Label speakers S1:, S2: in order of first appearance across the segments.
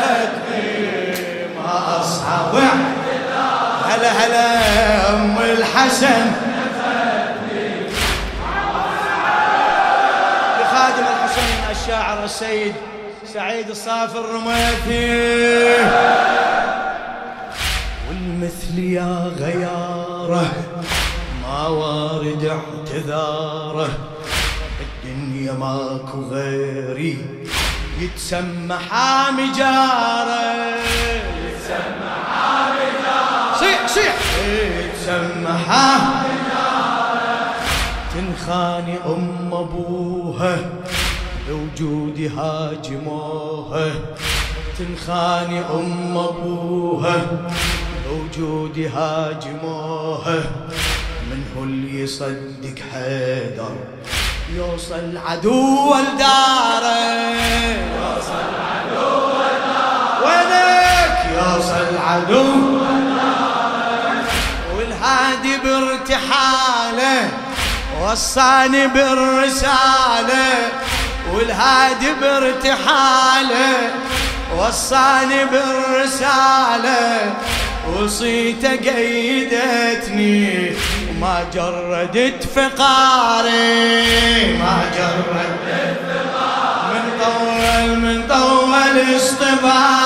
S1: خدني ما أصعب هلا هلا أم الحسن. لخادم الحسين الشاعر السيد سعيد الصافي الرميثي. والمثل يا غيارة ما وارد اعتذاره. الدنيا ماكو غيري. يتسمى حامي جاره يتسمى حامي جاره صيح صيح. يتسمى حامي جاره تنخاني أم أبوها بوجودي هاجموها. تنخاني أم أبوها بوجودي هاجموها. من هو اللي يصدق حيدر؟ يوصل عدو الدار يوصل عدو الدار وينك؟ يوصل عدو والهادي بارتحاله وصاني بالرسالة. والهادي بارتحاله وصاني بالرسالة. وصيته قيدتني وما جردت فقاري. ما جردت فقاري. من طول من طول اصطباري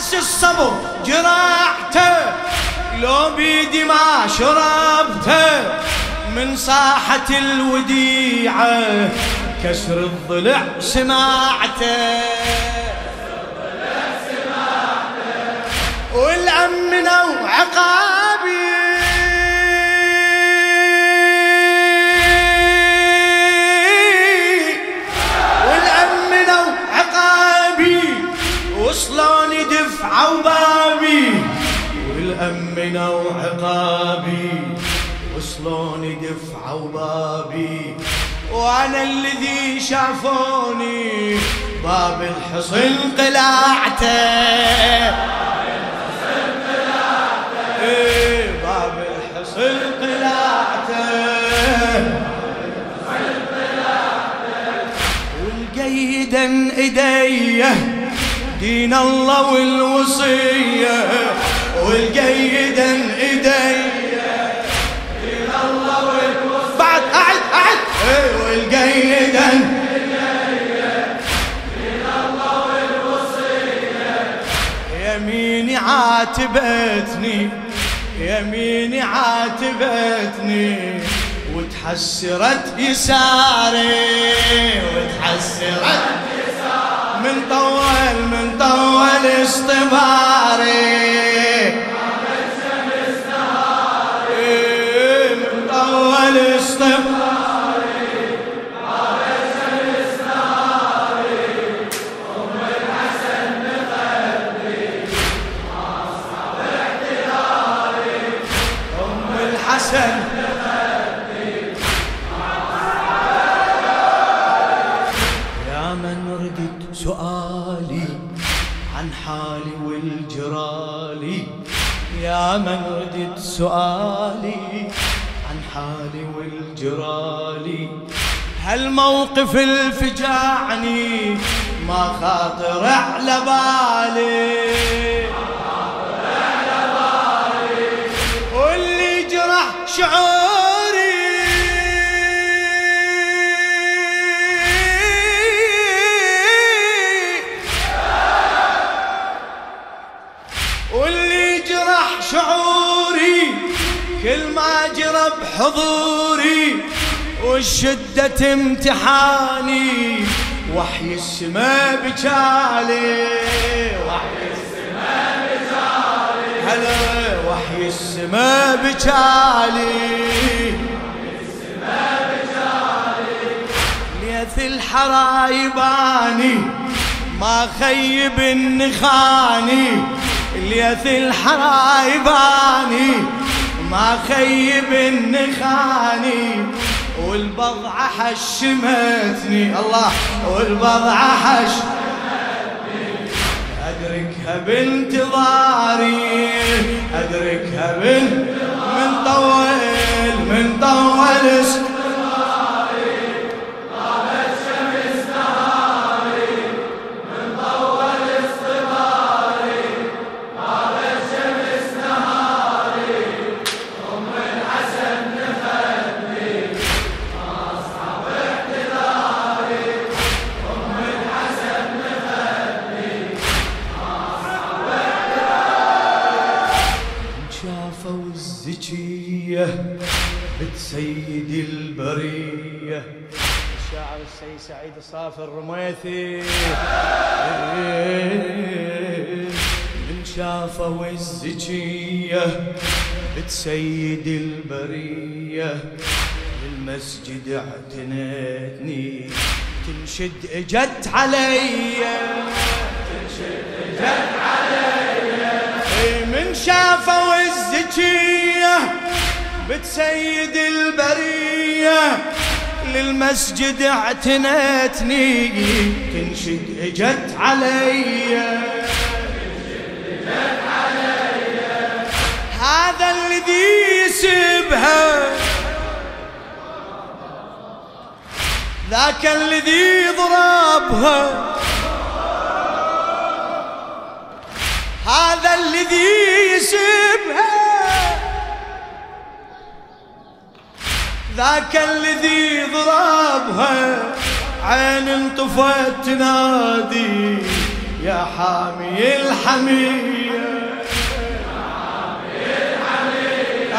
S1: كاس الصبر جرعته لو بيدي ما شربته من ساحة الوديعة كسر الضلع سمعته والأمنة وعقابي والأمنة وعقابي وصلوني دفعة وبابي وأنا الذي شافوني باب الحصن قلعته إيه، باب الحصن قلعته والقيدا ايديه دين الله والوصية. والقيدا ايديه دين الله والوصية بعد أعد أعد. إيه، والقيدا يميني عاتبتني يميني عاتبتني وتحسرت يساري وتحسرت من طول من طول اصطباري طول اصطباري هالموقف الفجعني ما خاطر على بالي. واللي جرح شعوري. واللي جرح شعوري كل ما جرى بحضوري. والشدة امتحاني وحي السما بجالي. وحي هلا وحي السما بجالي. ليث الحرايباني ما خيب النخاني. ليث الحرايباني ما خيب النخاني. والبضعة حشمتني. الله والبضعة حشمتني أدركها بانتظاري أدركها من من طول من طول الصافي الرميثي. من شافوا الزكية بنت سيد البرية للمسجد اعتنتني تنشد اجت علي. تنشد اجت علي من شافوا الزكية بتسيد البرية. للمسجد اعتنتني تنشد اجت علي. هذا الذي يسبها ذاك الذي ضربها هذا الذي يسبها ذاك الذي ضربها عين انطفت تنادي يا حامي الحمية.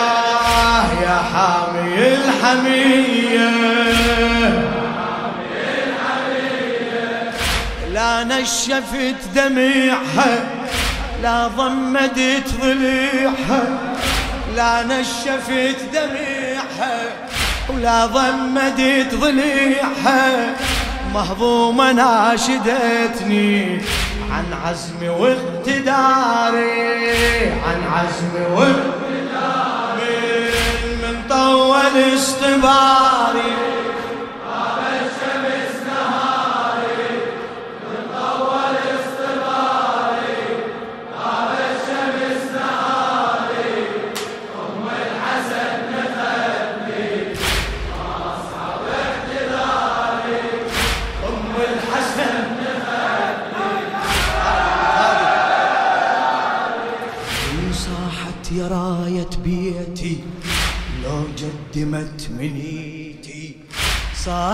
S1: آه يا حامي الحمية. لا نشفت دمعها لا ضمدت ضليعها. لا نشفت دميعها. ولا ضمدت ضليعها. مهضومة ناشدتني عن عزمي واقتداري عن عزمي واقتداري. من طول اصطباري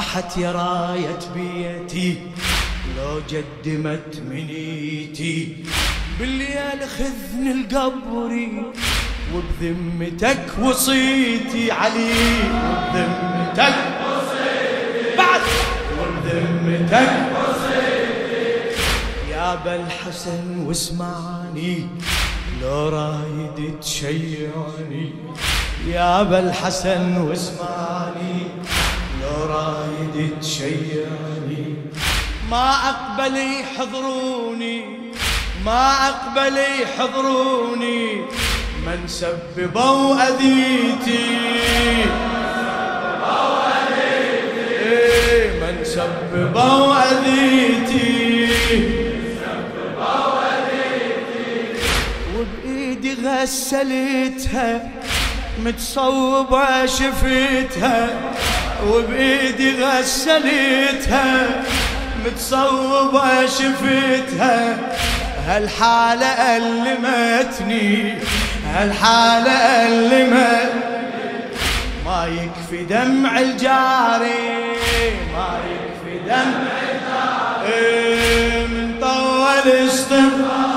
S1: صاحت يا راية بيتي لو قدمت منيتي. بالليل خذني القبري وبذمتك وصيتي علي. وبذمتك وصيتي. بعد. وبذمتك وصيتي. يا بالحسن واسمعني لو رايد تشيعني. يا أبا الحسن واسمعني. تشيعني. ما اقبل يحضروني ما اقبل يحضروني من سببوا أذيتي. إيه، من سببوا أذيتي. وبإيدي غسلتها متصوبة شفتها. وبإيدي غسلتها متصوبة شفتها. هالحالة ألمتني هالحالة ألمتني ما يكفي دمع الجاري ما يكفي دمع الجاري. إيه، من طول استغفاري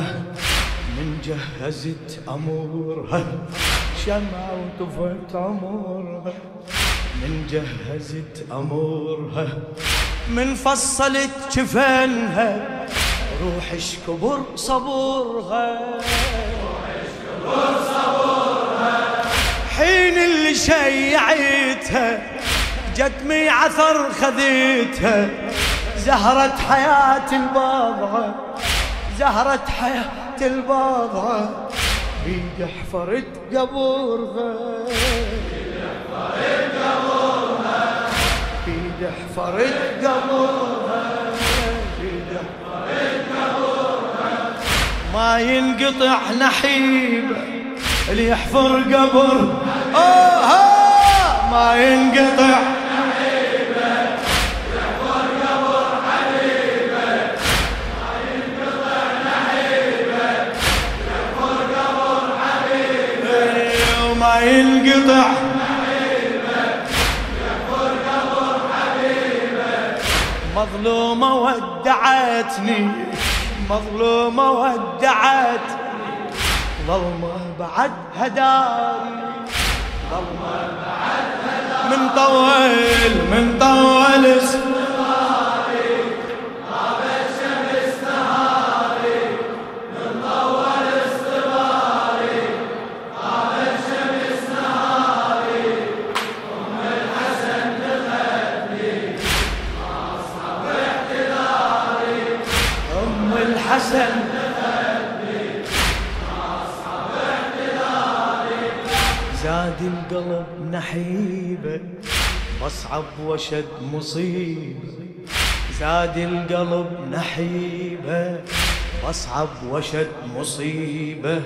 S1: من جهزت أمورها الشمعة وطفت عمرها من جهزت أمورها من فصلت جفنها. روحش كبر صبورها. حين اللي شيعتها جتمي عثر خذيتها. زهرة حياة البضعة زهرة حياة البضعة بيد حفرت قبورها بيد حفرت قبورها بيد حفرت قبورها ما ينقطع نحيبه اللي يحفر قبر آه ما ينقطع. ودعتني مظلومة ودعتني ظلمة بعد هداري ظلمة بعد هداري. من طول من طول زاد القلب نحيبة واصعب وشد مصيبة. زاد القلب نحيبة واصعب وشد مصيبة.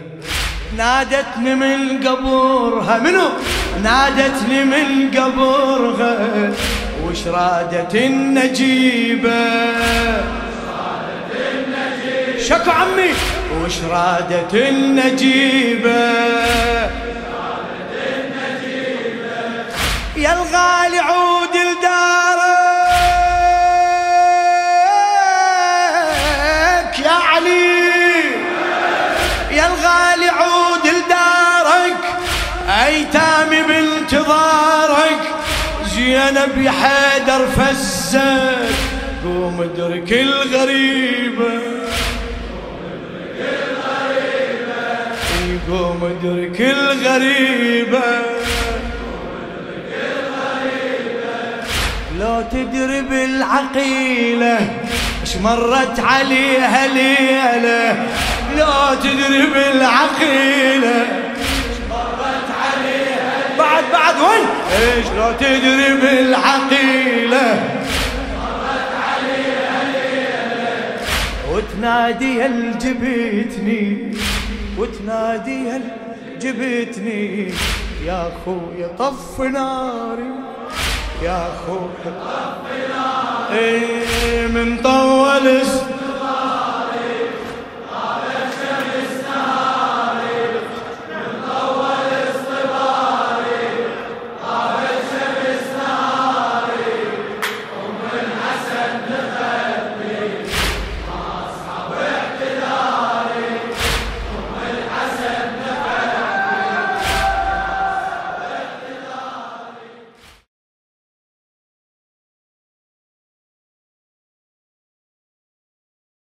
S1: نادتني من قبورها منو؟ نادتني من قبورها. وش رادت النجيبة؟ شكو عمي؟ وش رادت النجيبة؟ يا الغالي عود لدارك. يا علي. يا الغالي عود لدارك. ايتامي بانتظارك. زينب يا حيدر فزك قوم ادرك الغريبه قوم ادرك الغريبة لو تدري بالعقيلة اش مرت عليها ليلة؟ لو تدري بالعقيلة. اش مرت عليها بعد بعد وين؟ إيش لو تدري بالعقيلة. وتنادي هل جبتني؟ وتنادي هل جبتني؟ يا خويا طف ناري. يا طف ناري من طول